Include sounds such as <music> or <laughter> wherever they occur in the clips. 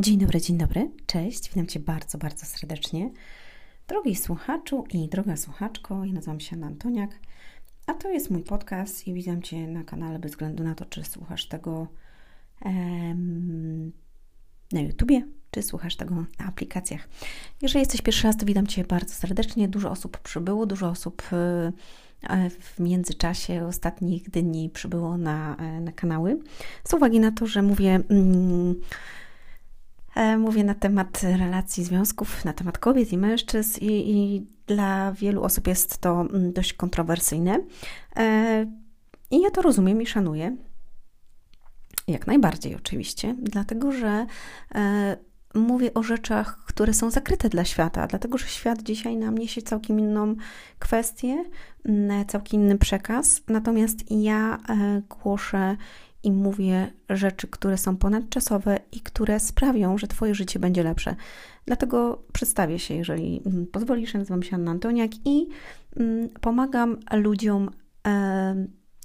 Dzień dobry, dzień dobry, cześć, witam Cię bardzo, bardzo serdecznie. Drogi słuchaczu i droga słuchaczko, ja nazywam się Anna Antoniak, a to jest mój podcast i witam Cię na kanale bez względu na to, czy słuchasz tego em, na YouTubie, czy słuchasz tego na aplikacjach. Jeżeli jesteś pierwszy raz, to witam Cię bardzo serdecznie. Dużo osób przybyło, dużo osób y, w międzyczasie ostatnich dni przybyło na, e, na kanały. Z uwagi na to, że mówię... Mm, E, mówię na temat relacji związków, na temat kobiet i mężczyzn, i, i dla wielu osób jest to mm, dość kontrowersyjne. E, I ja to rozumiem i szanuję. Jak najbardziej, oczywiście, dlatego że e, mówię o rzeczach, które są zakryte dla świata, dlatego że świat dzisiaj nam niesie całkiem inną kwestię, mm, całkiem inny przekaz. Natomiast ja głoszę i mówię rzeczy, które są ponadczasowe i które sprawią, że Twoje życie będzie lepsze. Dlatego przedstawię się, jeżeli mm, pozwolisz. Nazywam się Anna Antoniak i mm, pomagam ludziom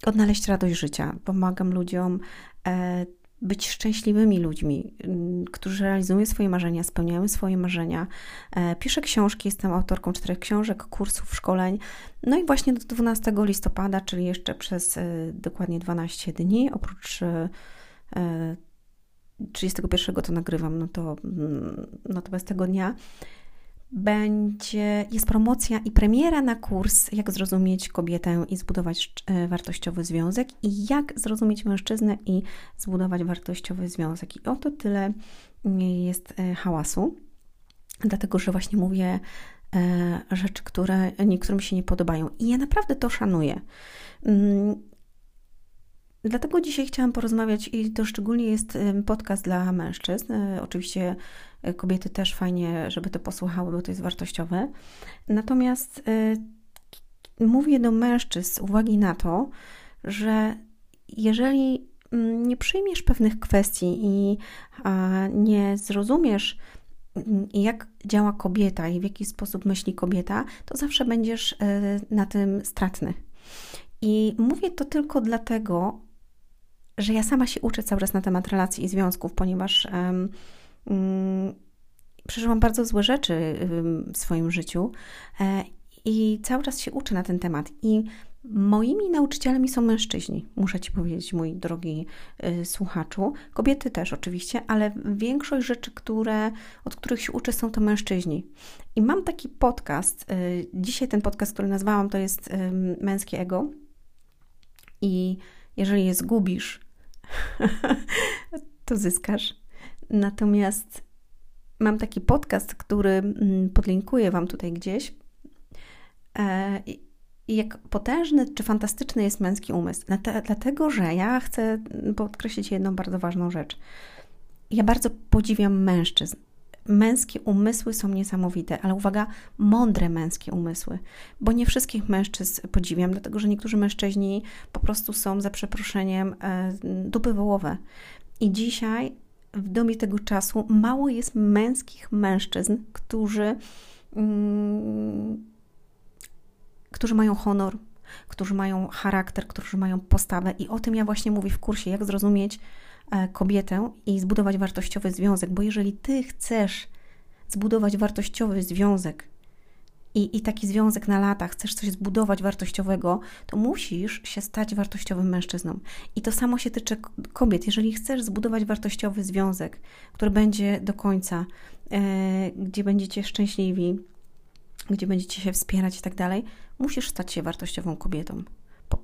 odnaleźć radość życia. Pomagam ludziom e, być szczęśliwymi ludźmi, którzy realizują swoje marzenia, spełniają swoje marzenia. E, piszę książki, jestem autorką czterech książek, kursów, szkoleń. No i właśnie do 12 listopada, czyli jeszcze przez e, dokładnie 12 dni, oprócz 31 e, to nagrywam, no to, mm, no tego dnia, będzie, jest promocja i premiera na kurs Jak zrozumieć kobietę i zbudować e, wartościowy związek i jak zrozumieć mężczyznę i zbudować wartościowy związek. I oto tyle jest e, hałasu, dlatego że właśnie mówię e, rzeczy, które niektórym się nie podobają. I ja naprawdę to szanuję. Dlatego dzisiaj chciałam porozmawiać, i to szczególnie jest podcast dla mężczyzn. Oczywiście kobiety też fajnie, żeby to posłuchały, bo to jest wartościowe. Natomiast y, mówię do mężczyzn z uwagi na to, że jeżeli mm, nie przyjmiesz pewnych kwestii i nie zrozumiesz, mm, jak działa kobieta i w jaki sposób myśli kobieta, to zawsze będziesz na tym stratny. I mówię to tylko dlatego, że ja sama się uczę cały czas na temat relacji i związków, ponieważ um, Mm, przeżyłam bardzo złe rzeczy w swoim życiu e, i cały czas się uczę na ten temat. I moimi nauczycielami są mężczyźni, muszę Ci powiedzieć, mój drogi y, słuchaczu. Kobiety też oczywiście, ale większość rzeczy, które, od których się uczę, są to mężczyźni. I mam taki podcast. Y, dzisiaj ten podcast, który nazwałam, to jest Męskie Ego. I jeżeli je zgubisz, <laughs> to zyskasz. Natomiast mam taki podcast, który mm, podlinkuję Wam tutaj gdzieś. E, jak potężny czy fantastyczny jest męski umysł. Dlatego, że ja chcę podkreślić jedną bardzo ważną rzecz. Ja bardzo podziwiam mężczyzn. Męskie umysły są niesamowite, ale uwaga, mądre męskie umysły, bo nie wszystkich mężczyzn podziwiam, dlatego że niektórzy mężczyźni po prostu są za przeproszeniem e, dupy wołowe. I dzisiaj w domie tego czasu mało jest męskich mężczyzn, którzy, mm, którzy mają honor, którzy mają charakter, którzy mają postawę. I o tym ja właśnie mówię w kursie, jak zrozumieć kobietę i zbudować wartościowy związek. Bo jeżeli ty chcesz zbudować wartościowy związek, i, i taki związek na lata, chcesz coś zbudować wartościowego, to musisz się stać wartościowym mężczyzną. I to samo się tyczy kobiet. Jeżeli chcesz zbudować wartościowy związek, który będzie do końca, e, gdzie będziecie szczęśliwi, gdzie będziecie się wspierać i tak dalej, musisz stać się wartościową kobietą.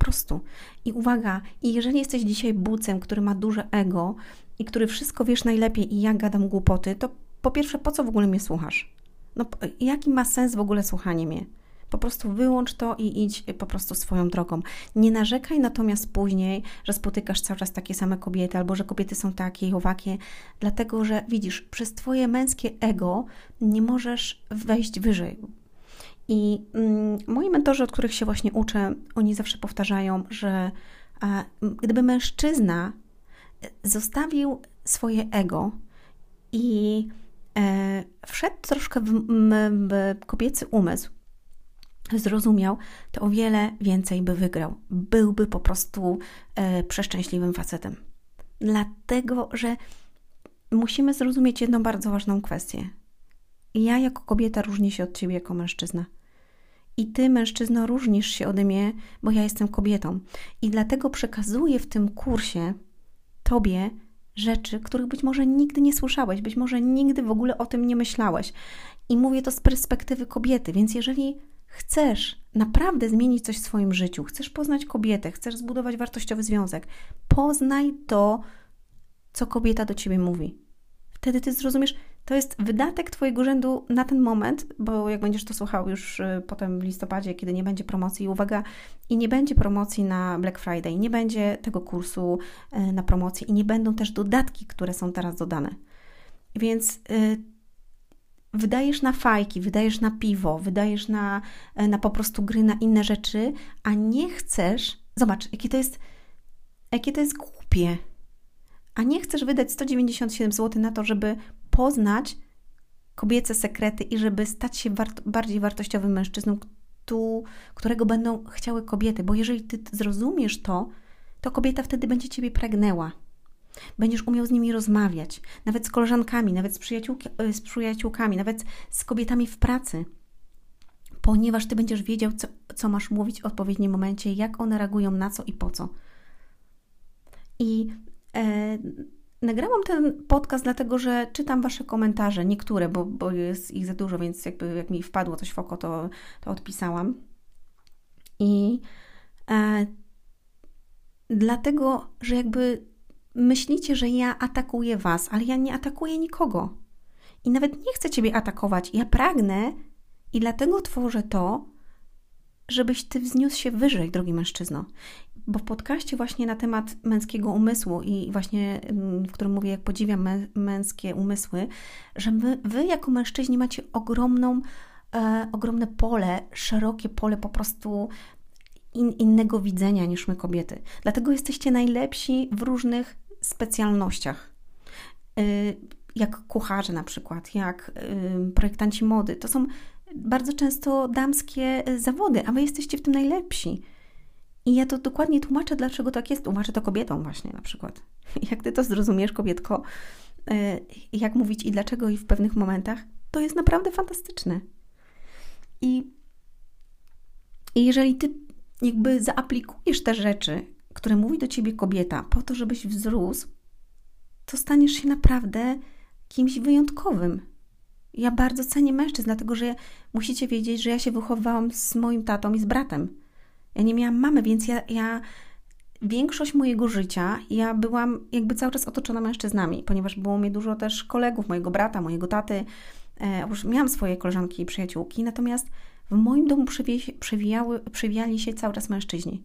Prostu. I uwaga, i jeżeli jesteś dzisiaj bucem, który ma duże ego i który wszystko wiesz najlepiej i ja gadam głupoty, to po pierwsze, po co w ogóle mnie słuchasz? No, jaki ma sens w ogóle słuchanie mnie? Po prostu wyłącz to i idź po prostu swoją drogą. Nie narzekaj natomiast później, że spotykasz cały czas takie same kobiety, albo że kobiety są takie i owakie, dlatego że widzisz, przez Twoje męskie ego nie możesz wejść wyżej. I mm, moi mentorzy, od których się właśnie uczę, oni zawsze powtarzają, że gdyby mężczyzna zostawił swoje ego i e, wszedł troszkę w, w kobiecy umysł, zrozumiał, to o wiele więcej by wygrał. Byłby po prostu e, przeszczęśliwym facetem. Dlatego, że musimy zrozumieć jedną bardzo ważną kwestię. Ja jako kobieta różnię się od ciebie jako mężczyzna. I ty, mężczyzno, różnisz się ode mnie, bo ja jestem kobietą. I dlatego przekazuję w tym kursie tobie rzeczy, których być może nigdy nie słyszałeś, być może nigdy w ogóle o tym nie myślałeś. I mówię to z perspektywy kobiety, więc jeżeli chcesz naprawdę zmienić coś w swoim życiu, chcesz poznać kobietę, chcesz zbudować wartościowy związek, poznaj to, co kobieta do ciebie mówi. Wtedy ty zrozumiesz, to jest wydatek Twojego urzędu na ten moment, bo jak będziesz to słuchał już y, potem w listopadzie, kiedy nie będzie promocji, uwaga, i nie będzie promocji na Black Friday, nie będzie tego kursu y, na promocji i nie będą też dodatki, które są teraz dodane. Więc yy, wydajesz na fajki, wydajesz na piwo, wydajesz na, y, na po prostu gry, na inne rzeczy, a nie chcesz. Zobacz, jakie to jest, jakie to jest głupie. A nie chcesz wydać 197 zł na to, żeby poznać kobiece sekrety i żeby stać się wart bardziej wartościowym mężczyzną, tu, którego będą chciały kobiety. Bo jeżeli ty zrozumiesz to, to kobieta wtedy będzie ciebie pragnęła. Będziesz umiał z nimi rozmawiać, nawet z koleżankami, nawet z, e, z przyjaciółkami, nawet z kobietami w pracy, ponieważ ty będziesz wiedział, co, co masz mówić w odpowiednim momencie, jak one reagują na co i po co. I e, Nagrałam ten podcast dlatego, że czytam Wasze komentarze, niektóre, bo, bo jest ich za dużo, więc jakby jak mi wpadło coś w oko, to, to odpisałam. I e, dlatego, że jakby myślicie, że ja atakuję Was, ale ja nie atakuję nikogo. I nawet nie chcę Ciebie atakować. Ja pragnę i dlatego tworzę to, żebyś Ty wzniósł się wyżej, drogi mężczyzno bo w podcaście właśnie na temat męskiego umysłu i właśnie mm, w którym mówię, jak podziwiam męskie umysły, że wy, wy jako mężczyźni macie ogromną, e, ogromne pole, szerokie pole po prostu in, innego widzenia niż my kobiety. Dlatego jesteście najlepsi w różnych specjalnościach. E, jak kucharze na przykład, jak e, projektanci mody. To są bardzo często damskie zawody, a wy jesteście w tym najlepsi. I ja to dokładnie tłumaczę, dlaczego tak jest. Tłumaczę to kobietom właśnie na przykład. <laughs> Jak ty to zrozumiesz, kobietko, e, jak mówić i dlaczego i w pewnych momentach, to jest naprawdę fantastyczne. I, i jeżeli ty jakby zaaplikujesz te rzeczy, które mówi do ciebie kobieta, po to, żebyś wzrósł, to staniesz się naprawdę kimś wyjątkowym. Ja bardzo cenię mężczyzn, dlatego że musicie wiedzieć, że ja się wychowałam z moim tatą i z bratem. Ja nie miałam mamy, więc ja, ja większość mojego życia ja byłam jakby cały czas otoczona mężczyznami, ponieważ było mi dużo też kolegów, mojego brata, mojego taty. E, już miałam swoje koleżanki i przyjaciółki, natomiast w moim domu przewijały, przewijali się cały czas mężczyźni.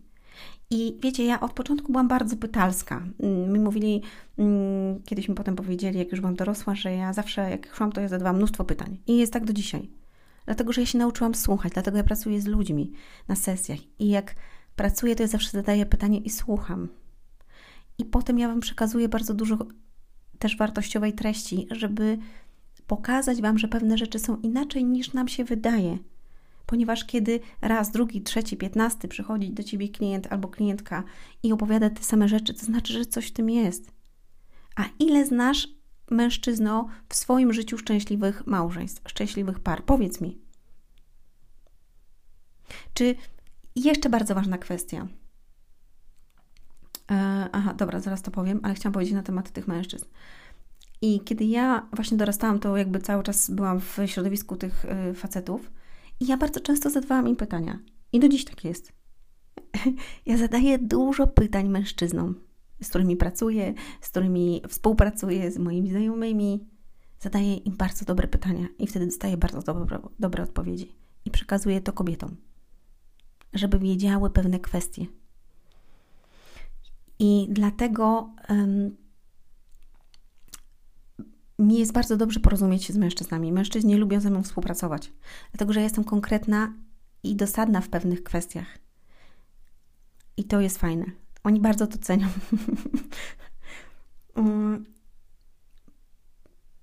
I wiecie, ja od początku byłam bardzo pytalska. Mm, mi mówili, mm, kiedyś mi potem powiedzieli, jak już byłam dorosła, że ja zawsze, jak szłam, to ja zadawałam mnóstwo pytań. I jest tak do dzisiaj. Dlatego, że ja się nauczyłam słuchać, dlatego ja pracuję z ludźmi na sesjach. I jak pracuję, to ja zawsze zadaję pytanie i słucham. I potem ja Wam przekazuję bardzo dużo też wartościowej treści, żeby pokazać Wam, że pewne rzeczy są inaczej niż nam się wydaje. Ponieważ kiedy raz, drugi, trzeci, piętnasty przychodzi do Ciebie klient albo klientka i opowiada te same rzeczy, to znaczy, że coś w tym jest. A ile znasz mężczyzno w swoim życiu szczęśliwych małżeństw, szczęśliwych par? Powiedz mi. Czy jeszcze bardzo ważna kwestia. E, aha, dobra, zaraz to powiem, ale chciałam powiedzieć na temat tych mężczyzn. I kiedy ja właśnie dorastałam, to jakby cały czas byłam w środowisku tych y, facetów i ja bardzo często zadawałam im pytania. I do dziś tak jest. <laughs> Ja zadaję dużo pytań mężczyznom z którymi pracuję, z którymi współpracuję, z moimi znajomymi. Zadaję im bardzo dobre pytania i wtedy dostaję bardzo dobre, dobre odpowiedzi. I przekazuję to kobietom, żeby wiedziały pewne kwestie. I dlatego um, mi jest bardzo dobrze porozumieć się z mężczyznami. Mężczyźni lubią ze mną współpracować, dlatego że jestem konkretna i dosadna w pewnych kwestiach. I to jest fajne. Oni bardzo to cenią. um, <laughs>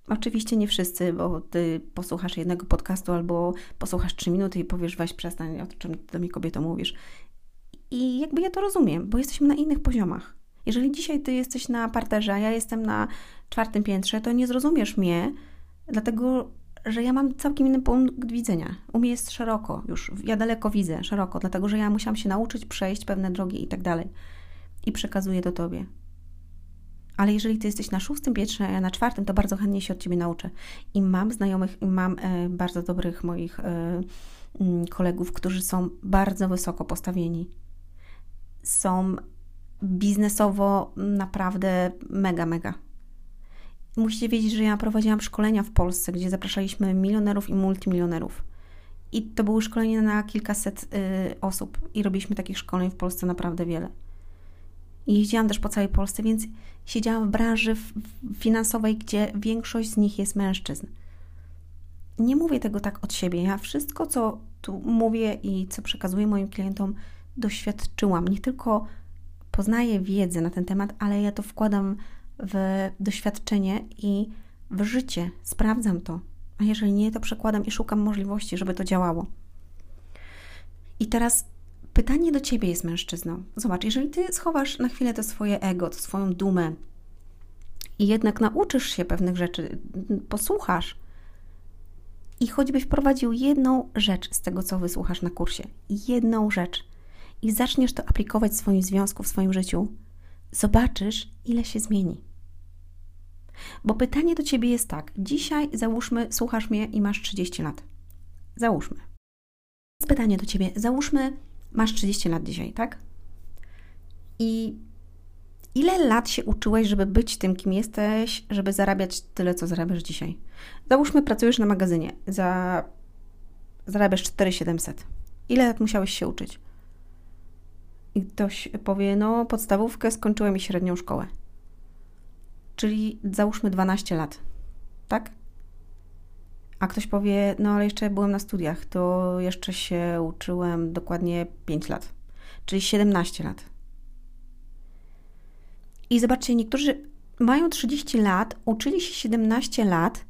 oczywiście nie wszyscy, bo ty posłuchasz jednego podcastu albo posłuchasz trzy minuty i powiesz, weź przestań, o czym do mnie kobieto mówisz. I jakby ja to rozumiem, bo jesteśmy na innych poziomach. Jeżeli dzisiaj ty jesteś na parterze, a ja jestem na czwartym piętrze, to nie zrozumiesz mnie, dlatego że ja mam całkiem inny punkt widzenia. U mnie jest szeroko już, ja daleko widzę, szeroko, dlatego że ja musiałam się nauczyć przejść pewne drogi i tak dalej. I przekazuję to Tobie. Ale jeżeli Ty jesteś na szóstym piętrze, a ja na czwartym, to bardzo chętnie się od Ciebie nauczę. I mam znajomych, i mam e, bardzo dobrych moich e, mm, kolegów, którzy są bardzo wysoko postawieni. Są biznesowo naprawdę mega, mega. Musicie wiedzieć, że ja prowadziłam szkolenia w Polsce, gdzie zapraszaliśmy milionerów i multimilionerów. I to były szkolenia na kilkaset y, osób i robiliśmy takich szkoleń w Polsce naprawdę wiele. I jeździłam też po całej Polsce, więc siedziałam w branży finansowej, gdzie większość z nich jest mężczyzn. Nie mówię tego tak od siebie. Ja wszystko, co tu mówię i co przekazuję moim klientom, doświadczyłam. Nie tylko poznaję wiedzę na ten temat, ale ja to wkładam w doświadczenie i w życie. Sprawdzam to. A jeżeli nie, to przekładam i szukam możliwości, żeby to działało. I teraz pytanie do ciebie jest mężczyzną. Zobacz, jeżeli ty schowasz na chwilę to swoje ego, to swoją dumę i jednak nauczysz się pewnych rzeczy, posłuchasz i choćbyś wprowadził jedną rzecz z tego, co wysłuchasz na kursie, jedną rzecz i zaczniesz to aplikować w swoim związku, w swoim życiu, zobaczysz, ile się zmieni. Bo pytanie do ciebie jest tak: dzisiaj załóżmy, słuchasz mnie i masz 30 lat. Załóżmy. Pytanie do ciebie: załóżmy, masz 30 lat dzisiaj, tak? I ile lat się uczyłeś, żeby być tym, kim jesteś, żeby zarabiać tyle, co zarabiasz dzisiaj? Załóżmy, pracujesz na magazynie, za... zarabiasz 4700. Ile lat musiałeś się uczyć? I ktoś powie, no podstawówkę skończyłem i średnią szkołę. Czyli załóżmy 12 lat, tak? A ktoś powie, no ale jeszcze byłem na studiach, to jeszcze się uczyłem dokładnie 5 lat, czyli 17 lat. I zobaczcie, niektórzy mają 30 lat, uczyli się 17 lat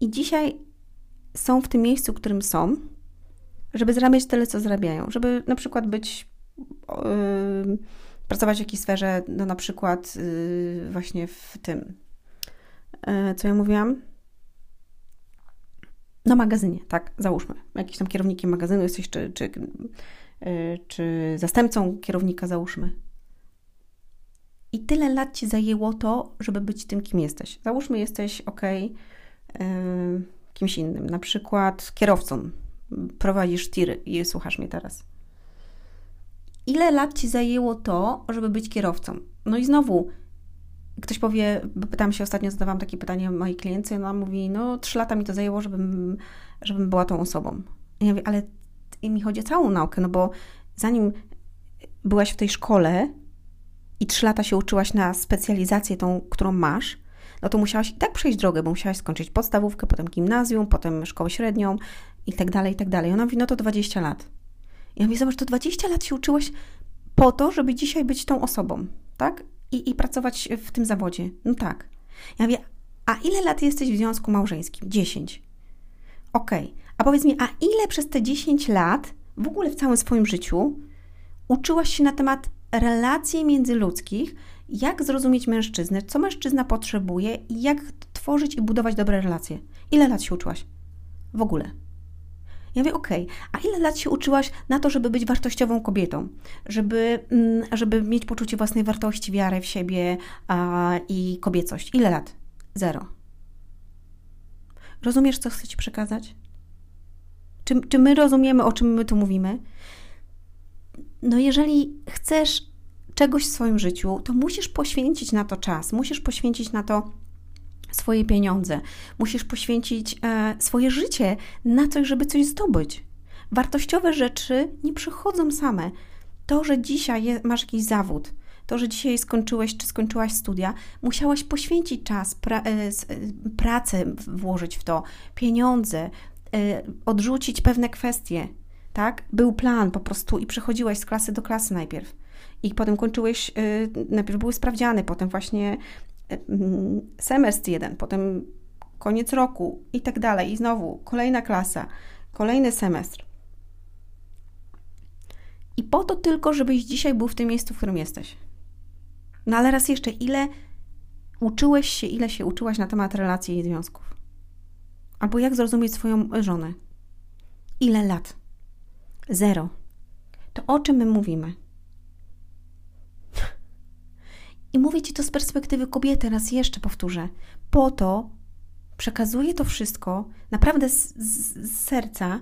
i dzisiaj są w tym miejscu, w którym są, żeby zarabiać tyle, co zarabiają, żeby na przykład być, yy, pracować w jakiejś sferze, no na przykład yy, właśnie w tym, yy, co ja mówiłam, na magazynie, tak, załóżmy, jakiś tam kierownikiem magazynu jesteś, czy, czy, yy, czy zastępcą kierownika, załóżmy. I tyle lat ci zajęło to, żeby być tym, kim jesteś. Załóżmy, jesteś ok, kimś innym, na przykład kierowcą, prowadzisz tiry i słuchasz mnie teraz. Ile lat ci zajęło to, żeby być kierowcą? No i znowu, ktoś powie, bo pytam się ostatnio, zadawałam takie pytanie mojej klientce, ona mówi, no trzy lata mi to zajęło, żebym, żebym była tą osobą. I ja mówię, ale mi chodzi o całą naukę, no bo zanim byłaś w tej szkole i trzy lata się uczyłaś na specjalizację tą, którą masz, no to musiałaś i tak przejść drogę, bo musiałaś skończyć podstawówkę, potem gimnazjum, potem szkołę średnią i tak dalej, i tak dalej. Ona mówi, no to 20 lat. Ja mówię, zobacz, to 20 lat się uczyłaś po to, żeby dzisiaj być tą osobą, tak? i, i pracować w tym zawodzie. No tak. Ja mówię, a ile lat jesteś w związku małżeńskim? 10. Okej. Okay. A powiedz mi, a ile przez te 10 lat, w ogóle w całym swoim życiu, uczyłaś się na temat relacji międzyludzkich, jak zrozumieć mężczyznę, co mężczyzna potrzebuje i jak tworzyć i budować dobre relacje? Ile lat się uczyłaś? W ogóle. Ja mówię, okej, okay, a ile lat się uczyłaś na to, żeby być wartościową kobietą? Żeby, mm, żeby mieć poczucie własnej wartości, wiarę w siebie a, i kobiecość? Ile lat? Zero. Rozumiesz, co chcę Ci przekazać? Czy, czy my rozumiemy, o czym my tu mówimy? No, jeżeli chcesz czegoś w swoim życiu, to musisz poświęcić na to czas, musisz poświęcić na to swoje pieniądze, musisz poświęcić e, swoje życie na coś, żeby coś zdobyć. Wartościowe rzeczy nie przychodzą same. To, że dzisiaj je, masz jakiś zawód, to, że dzisiaj skończyłeś czy skończyłaś studia, musiałaś poświęcić czas, pra, e, e, pracę włożyć w to, pieniądze, e, odrzucić pewne kwestie, tak? Był plan po prostu i przechodziłaś z klasy do klasy najpierw. I potem kończyłeś, e, najpierw były sprawdziany, potem właśnie semestr jeden, potem koniec roku i tak dalej. I znowu kolejna klasa, kolejny semestr. I po to tylko, żebyś dzisiaj był w tym miejscu, w którym jesteś. No ale raz jeszcze, ile uczyłeś się, ile się uczyłaś na temat relacji i związków? Albo jak zrozumieć swoją żonę? Ile lat? Zero. To o czym my mówimy? I mówię Ci to z perspektywy kobiety, raz jeszcze powtórzę. Po to przekazuję to wszystko naprawdę z, z, z serca,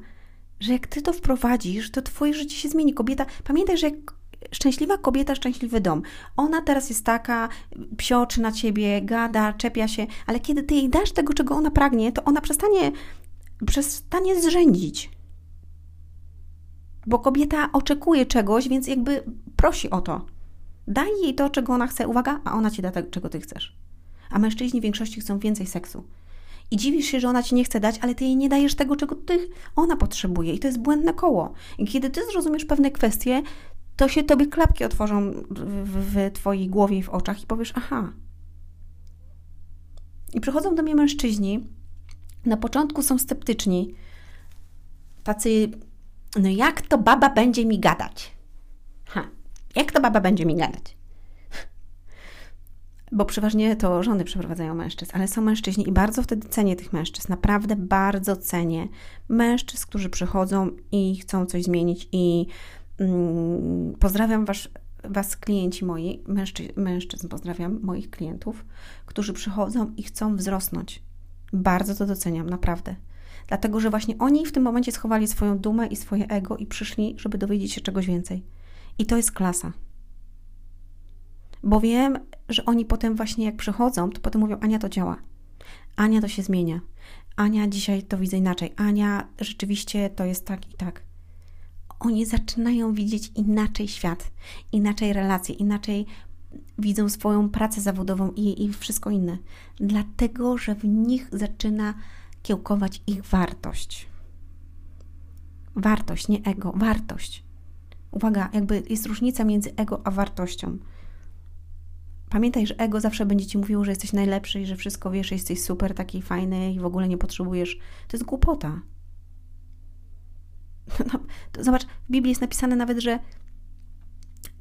że jak Ty to wprowadzisz, to Twoje życie się zmieni. Kobieta, pamiętaj, że jak szczęśliwa kobieta, szczęśliwy dom. Ona teraz jest taka, psioczy na ciebie, gada, czepia się, ale kiedy ty jej dasz tego, czego ona pragnie, to ona przestanie, przestanie zrzędzić. Bo kobieta oczekuje czegoś, więc jakby prosi o to. Daj jej to, czego ona chce, uwaga, a ona ci da tego, czego ty chcesz. A mężczyźni w większości chcą więcej seksu. I dziwisz się, że ona ci nie chce dać, ale ty jej nie dajesz tego, czego ty, ona potrzebuje. I to jest błędne koło. I kiedy ty zrozumiesz pewne kwestie, to się tobie klapki otworzą w, w twojej głowie i w oczach i powiesz, aha. I przychodzą do mnie mężczyźni, na początku są sceptyczni, tacy, no jak to baba będzie mi gadać? Ha, jak to baba będzie mi gadać? Bo przeważnie to żony przeprowadzają mężczyzn, ale są mężczyźni i bardzo wtedy cenię tych mężczyzn. Naprawdę bardzo cenię mężczyzn, którzy przychodzą i chcą coś zmienić i mm, pozdrawiam was, was, klienci moi, mężczy, mężczyzn, pozdrawiam moich klientów, którzy przychodzą i chcą wzrosnąć. Bardzo to doceniam, naprawdę. Dlatego, że właśnie oni w tym momencie schowali swoją dumę i swoje ego i przyszli, żeby dowiedzieć się czegoś więcej. I to jest klasa. Bo wiem, że oni potem właśnie jak przychodzą, to potem mówią, Ania to działa. Ania to się zmienia. Ania dzisiaj to widzę inaczej. Ania rzeczywiście to jest tak i tak. Oni zaczynają widzieć inaczej świat, inaczej relacje, inaczej widzą swoją pracę zawodową i, i wszystko inne. Dlatego, że w nich zaczyna kiełkować ich wartość. Wartość, nie ego, wartość. Uwaga, jakby jest różnica między ego a wartością. Pamiętaj, że ego zawsze będzie ci mówiło, że jesteś najlepszy i że wszystko wiesz, jesteś super, taki fajny i w ogóle nie potrzebujesz. To jest głupota. No, zobacz, w Biblii jest napisane nawet, że,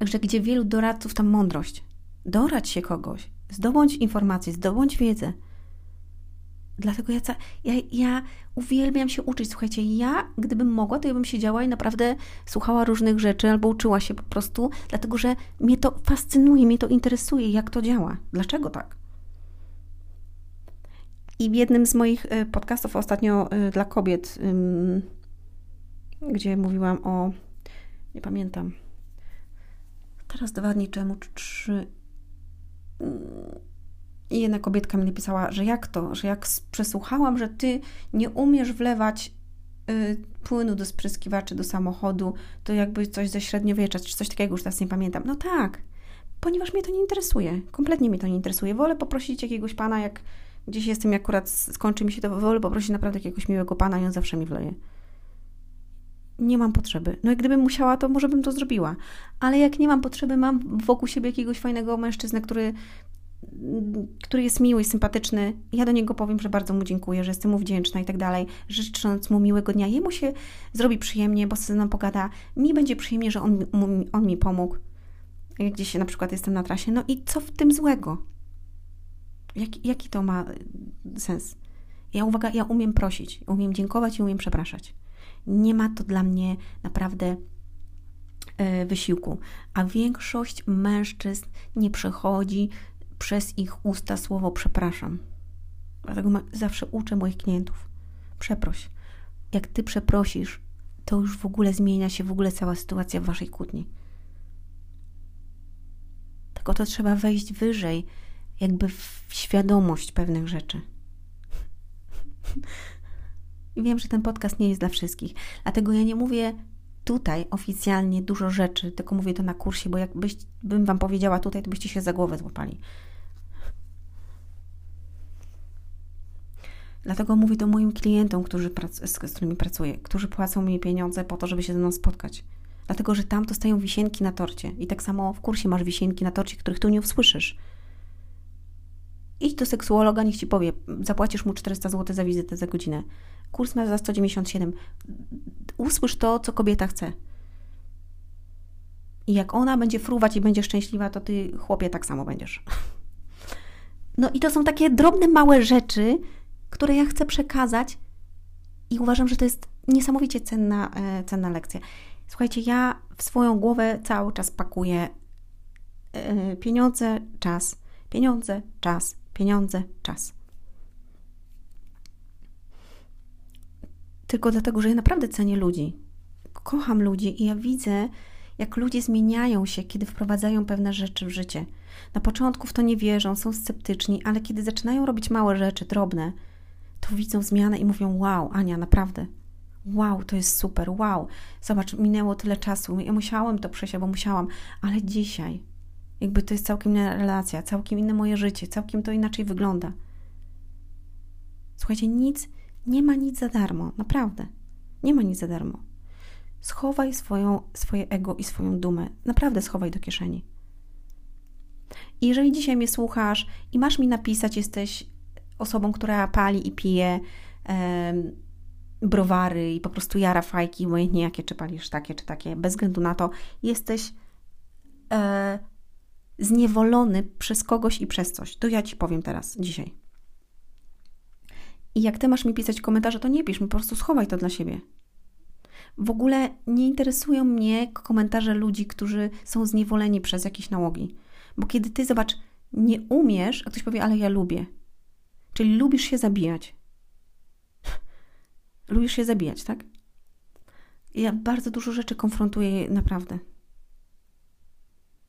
że gdzie wielu doradców, tam mądrość. Doradź się kogoś, zdobądź informacje, zdobądź wiedzę. Dlatego ja, ja, ja uwielbiam się uczyć. Słuchajcie, ja gdybym mogła, to ja bym siedziała i naprawdę słuchała różnych rzeczy albo uczyła się po prostu, dlatego że mnie to fascynuje, mnie to interesuje, jak to działa. Dlaczego tak? I w jednym z moich y, podcastów ostatnio y, dla kobiet, gdzie mówiłam o, nie pamiętam, teraz dwa dni temu, czy trzy, i jedna kobietka mi napisała, że jak to, że jak przesłuchałam, że ty nie umiesz wlewać y, płynu do spryskiwaczy do samochodu, to jakby coś ze średniowiecza, czy coś takiego, już teraz nie pamiętam. No tak, ponieważ mnie to nie interesuje. Kompletnie mnie to nie interesuje. Wolę poprosić jakiegoś pana, jak gdzieś jestem, jak akurat skończy mi się to, wolę poprosić naprawdę jakiegoś miłego pana i on zawsze mi wleje. Nie mam potrzeby. No i gdybym musiała, to może bym to zrobiła. Ale jak nie mam potrzeby, mam wokół siebie jakiegoś fajnego mężczyznę, który który jest miły i sympatyczny, ja do niego powiem, że bardzo mu dziękuję, że jestem mu wdzięczna i tak dalej, życząc mu miłego dnia. Jemu się zrobi przyjemnie, bo ze mną pogada. Mi będzie przyjemnie, że on, on mi pomógł. Jak gdzieś na przykład jestem na trasie. No i co w tym złego? Jak, jaki to ma sens? Ja uwaga, ja umiem prosić, umiem dziękować i umiem przepraszać. Nie ma to dla mnie naprawdę e, wysiłku. A większość mężczyzn nie przechodzi przez ich usta słowo przepraszam. Dlatego zawsze uczę moich klientów. Przeproś. Jak ty przeprosisz, to już w ogóle zmienia się w ogóle cała sytuacja w waszej kłótni. Tylko to trzeba wejść wyżej, jakby w świadomość pewnych rzeczy. <laughs> I wiem, że ten podcast nie jest dla wszystkich, dlatego ja nie mówię tutaj oficjalnie dużo rzeczy, tylko mówię to na kursie, bo jakbym Wam powiedziała tutaj, to byście się za głowę złapali. Dlatego mówię to moim klientom, którzy z, którymi pracuję, którzy płacą mi pieniądze po to, żeby się ze mną spotkać. Dlatego, że tam dostają wisienki na torcie. I tak samo w kursie masz wisienki na torcie, których tu nie usłyszysz. Idź do seksuologa, niech ci powie, zapłacisz mu 400 zł za wizytę za godzinę. Kurs ma za 197. Usłysz to, co kobieta chce. I jak ona będzie fruwać i będzie szczęśliwa, to ty, chłopie, tak samo będziesz. No i to są takie drobne, małe rzeczy, które ja chcę przekazać i uważam, że to jest niesamowicie cenna, e, cenna lekcja. Słuchajcie, ja w swoją głowę cały czas pakuję e, pieniądze, czas, pieniądze, czas, pieniądze, czas. Tylko dlatego, że ja naprawdę cenię ludzi. Kocham ludzi i ja widzę, jak ludzie zmieniają się, kiedy wprowadzają pewne rzeczy w życie. Na początku w to nie wierzą, są sceptyczni, ale kiedy zaczynają robić małe rzeczy, drobne, to widzą zmianę i mówią: Wow, Ania, naprawdę. Wow, to jest super, wow. Zobacz, minęło tyle czasu. Ja musiałam to przejść, bo musiałam, ale dzisiaj, jakby to jest całkiem inna relacja, całkiem inne moje życie, całkiem to inaczej wygląda. Słuchajcie, nic, nie ma nic za darmo, naprawdę. Nie ma nic za darmo. Schowaj swoją, swoje ego i swoją dumę. Naprawdę schowaj do kieszeni. I jeżeli dzisiaj mnie słuchasz i masz mi napisać, jesteś osobą, która pali i pije e, browary i po prostu jara fajki, obojętnie jakie, czy palisz takie, czy takie, bez względu na to, jesteś e, zniewolony przez kogoś i przez coś. To ja Ci powiem teraz, dzisiaj. I jak Ty masz mi pisać komentarze, to nie pisz mi, po prostu schowaj to dla siebie. W ogóle nie interesują mnie komentarze ludzi, którzy są zniewoleni przez jakieś nałogi. Bo kiedy ty, zobacz, nie umiesz, a ktoś powie, ale ja lubię. Czyli lubisz się zabijać. <laughs> lubisz się zabijać, tak? Ja bardzo dużo rzeczy konfrontuję naprawdę.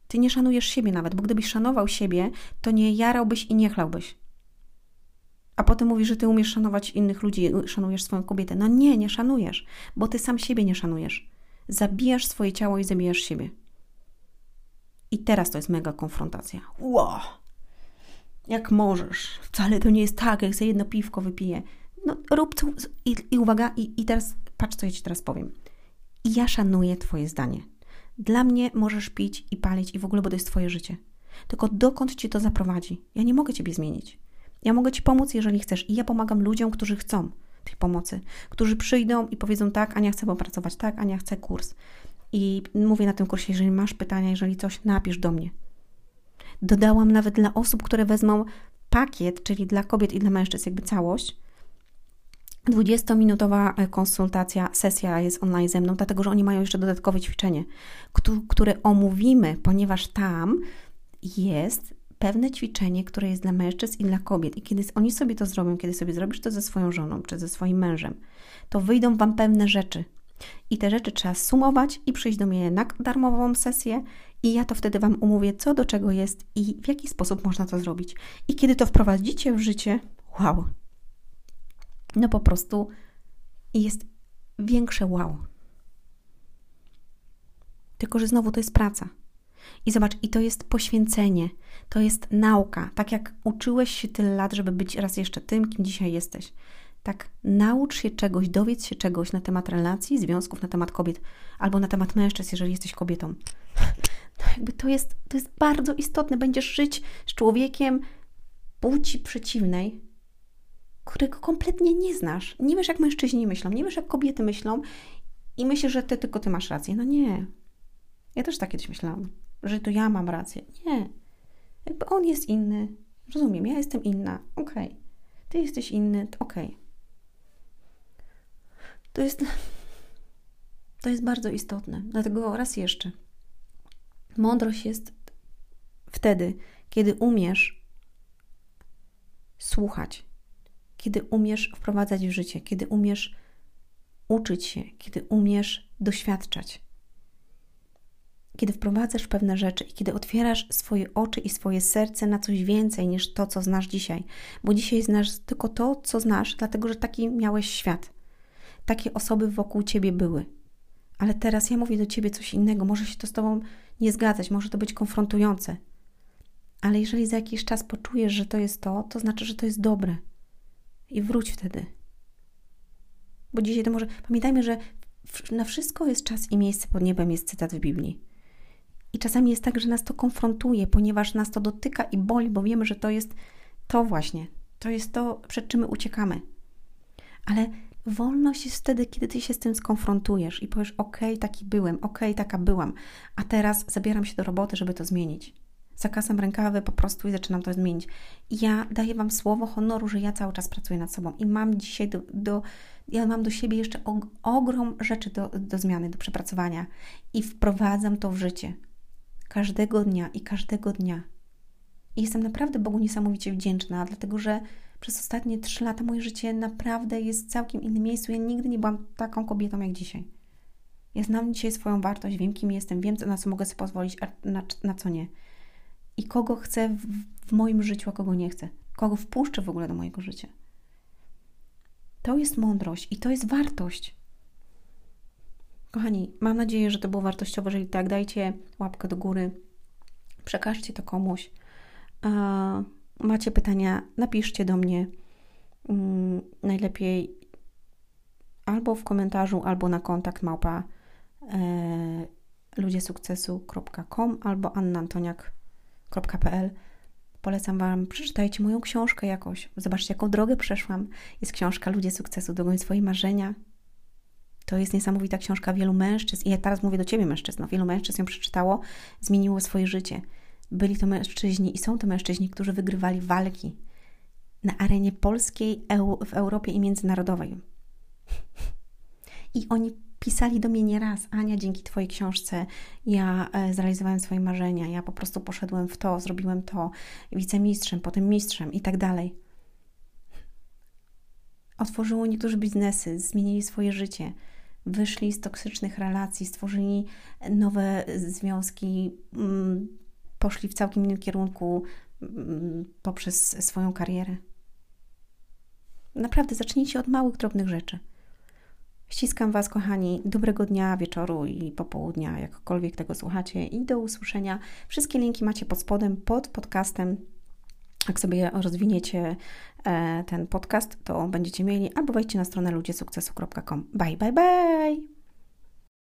Ty nie szanujesz siebie nawet, bo gdybyś szanował siebie, to nie jarałbyś i nie chlałbyś. A potem mówisz, że ty umiesz szanować innych ludzi, szanujesz swoją kobietę. No nie, nie szanujesz, bo ty sam siebie nie szanujesz. Zabijasz swoje ciało i zabijasz siebie. I teraz to jest mega konfrontacja. Wow! Jak możesz. Wcale to nie jest tak, jak sobie jedno piwko wypiję. No rób co... I, i uwaga, i, i teraz patrz, co ja Ci teraz powiem. I ja szanuję Twoje zdanie. Dla mnie możesz pić i palić i w ogóle, bo to jest Twoje życie. Tylko dokąd Cię to zaprowadzi? Ja nie mogę Ciebie zmienić. Ja mogę Ci pomóc, jeżeli chcesz. I ja pomagam ludziom, którzy chcą tej pomocy, którzy przyjdą i powiedzą tak, Ania chce popracować, tak, Ania chce kurs. I mówię na tym kursie, jeżeli masz pytania, jeżeli coś, napisz do mnie. Dodałam nawet dla osób, które wezmą pakiet, czyli dla kobiet i dla mężczyzn, jakby całość. 20-minutowa e, konsultacja, sesja jest online ze mną, dlatego że oni mają jeszcze dodatkowe ćwiczenie, które omówimy, ponieważ tam jest pewne ćwiczenie, które jest dla mężczyzn i dla kobiet. I kiedy oni sobie to zrobią, kiedy sobie zrobisz to ze swoją żoną czy ze swoim mężem, to wyjdą Wam pewne rzeczy. I te rzeczy trzeba sumować i przyjść do mnie na darmową sesję i ja to wtedy Wam umówię, co do czego jest i w jaki sposób można to zrobić. I kiedy to wprowadzicie w życie, wow, no po prostu jest większe wow. Tylko, że znowu to jest praca. I zobacz, i to jest poświęcenie, to jest nauka. Tak jak uczyłeś się tyle lat, żeby być raz jeszcze tym, kim dzisiaj jesteś. Tak, naucz się czegoś, dowiedz się czegoś na temat relacji, związków, na temat kobiet, albo na temat mężczyzn, jeżeli jesteś kobietą. To jakby to jest, to jest bardzo istotne. Będziesz żyć z człowiekiem płci przeciwnej, którego kompletnie nie znasz. Nie wiesz, jak mężczyźni myślą, nie wiesz, jak kobiety myślą i myślisz, że ty tylko ty masz rację. No nie. Ja też tak kiedyś myślałam że to ja mam rację. Nie. Jakby on jest inny. Rozumiem, ja jestem inna. Okej. Okay. Ty jesteś inny. Okej. Okay. To jest. To jest bardzo istotne. Dlatego raz jeszcze. Mądrość jest wtedy, kiedy umiesz słuchać, kiedy umiesz wprowadzać w życie, kiedy umiesz uczyć się, kiedy umiesz doświadczać kiedy wprowadzasz pewne rzeczy i kiedy otwierasz swoje oczy i swoje serce na coś więcej niż to, co znasz dzisiaj. Bo dzisiaj znasz tylko to, co znasz, dlatego że taki miałeś świat. Takie osoby wokół ciebie były. Ale teraz ja mówię do ciebie coś innego. Może się to z tobą nie zgadzać, może to być konfrontujące. Ale jeżeli za jakiś czas poczujesz, że to jest to, to znaczy, że to jest dobre. I wróć wtedy. Bo dzisiaj to może. Pamiętajmy, że na wszystko jest czas i miejsce pod niebem, jest cytat w Biblii. I czasami jest tak, że nas to konfrontuje, ponieważ nas to dotyka i boli, bo wiemy, że to jest to właśnie. To jest to, przed czym my uciekamy. Ale wolność jest wtedy, kiedy ty się z tym skonfrontujesz i powiesz: OK, taki byłem, OK, taka byłam, a teraz zabieram się do roboty, żeby to zmienić. zakasam rękawy po prostu i zaczynam to zmienić. I ja daję Wam słowo honoru, że ja cały czas pracuję nad sobą i mam dzisiaj do, do ja mam do siebie jeszcze og ogrom rzeczy do, do zmiany, do przepracowania i wprowadzam to w życie każdego dnia i każdego dnia. I jestem naprawdę Bogu niesamowicie wdzięczna, dlatego że przez ostatnie trzy lata moje życie naprawdę jest w całkiem innym miejscu. Ja nigdy nie byłam taką kobietą jak dzisiaj. Ja znam dzisiaj swoją wartość, wiem kim jestem, wiem na co mogę sobie pozwolić, a na, na co nie. I kogo chcę w, w moim życiu, a kogo nie chcę. Kogo wpuszczę w ogóle do mojego życia. To jest mądrość i to jest wartość. Kochani, mam nadzieję, że to było wartościowe. Jeżeli tak, dajcie łapkę do góry, przekażcie to komuś. Macie pytania, napiszcie do mnie. Mm, najlepiej albo w komentarzu, albo na kontakt małpa e, ludziesukcesu.com albo annantoniak.pl. Polecam Wam, przeczytajcie moją książkę jakoś. Zobaczcie, jaką drogę przeszłam. Jest książka Ludzie Sukcesu, Drogą swoje marzenia. To jest niesamowita książka wielu mężczyzn. I ja teraz mówię do Ciebie, mężczyzno. Wielu mężczyzn ją przeczytało, zmieniło swoje życie. Byli to mężczyźni i są to mężczyźni, którzy wygrywali walki na arenie polskiej, w Europie i międzynarodowej. I oni pisali do mnie nieraz, Ania, dzięki Twojej książce ja e, zrealizowałem swoje marzenia, ja po prostu poszedłem w to, zrobiłem to, wicemistrzem, potem mistrzem i tak dalej. Otworzyło niektórzy biznesy, zmienili swoje życie, wyszli z toksycznych relacji, stworzyli nowe związki, mm, poszli w całkiem innym kierunku mm, poprzez swoją karierę. Naprawdę zacznijcie od małych, drobnych rzeczy. Ściskam Was, kochani. Dobrego dnia, wieczoru i popołudnia, jakkolwiek tego słuchacie. I do usłyszenia. Wszystkie linki macie pod spodem, pod podcastem. Jak sobie rozwiniecie e, ten podcast, to będziecie mieli, albo wejdźcie na stronę ludziesukcesu.com. Bye, bye, bye!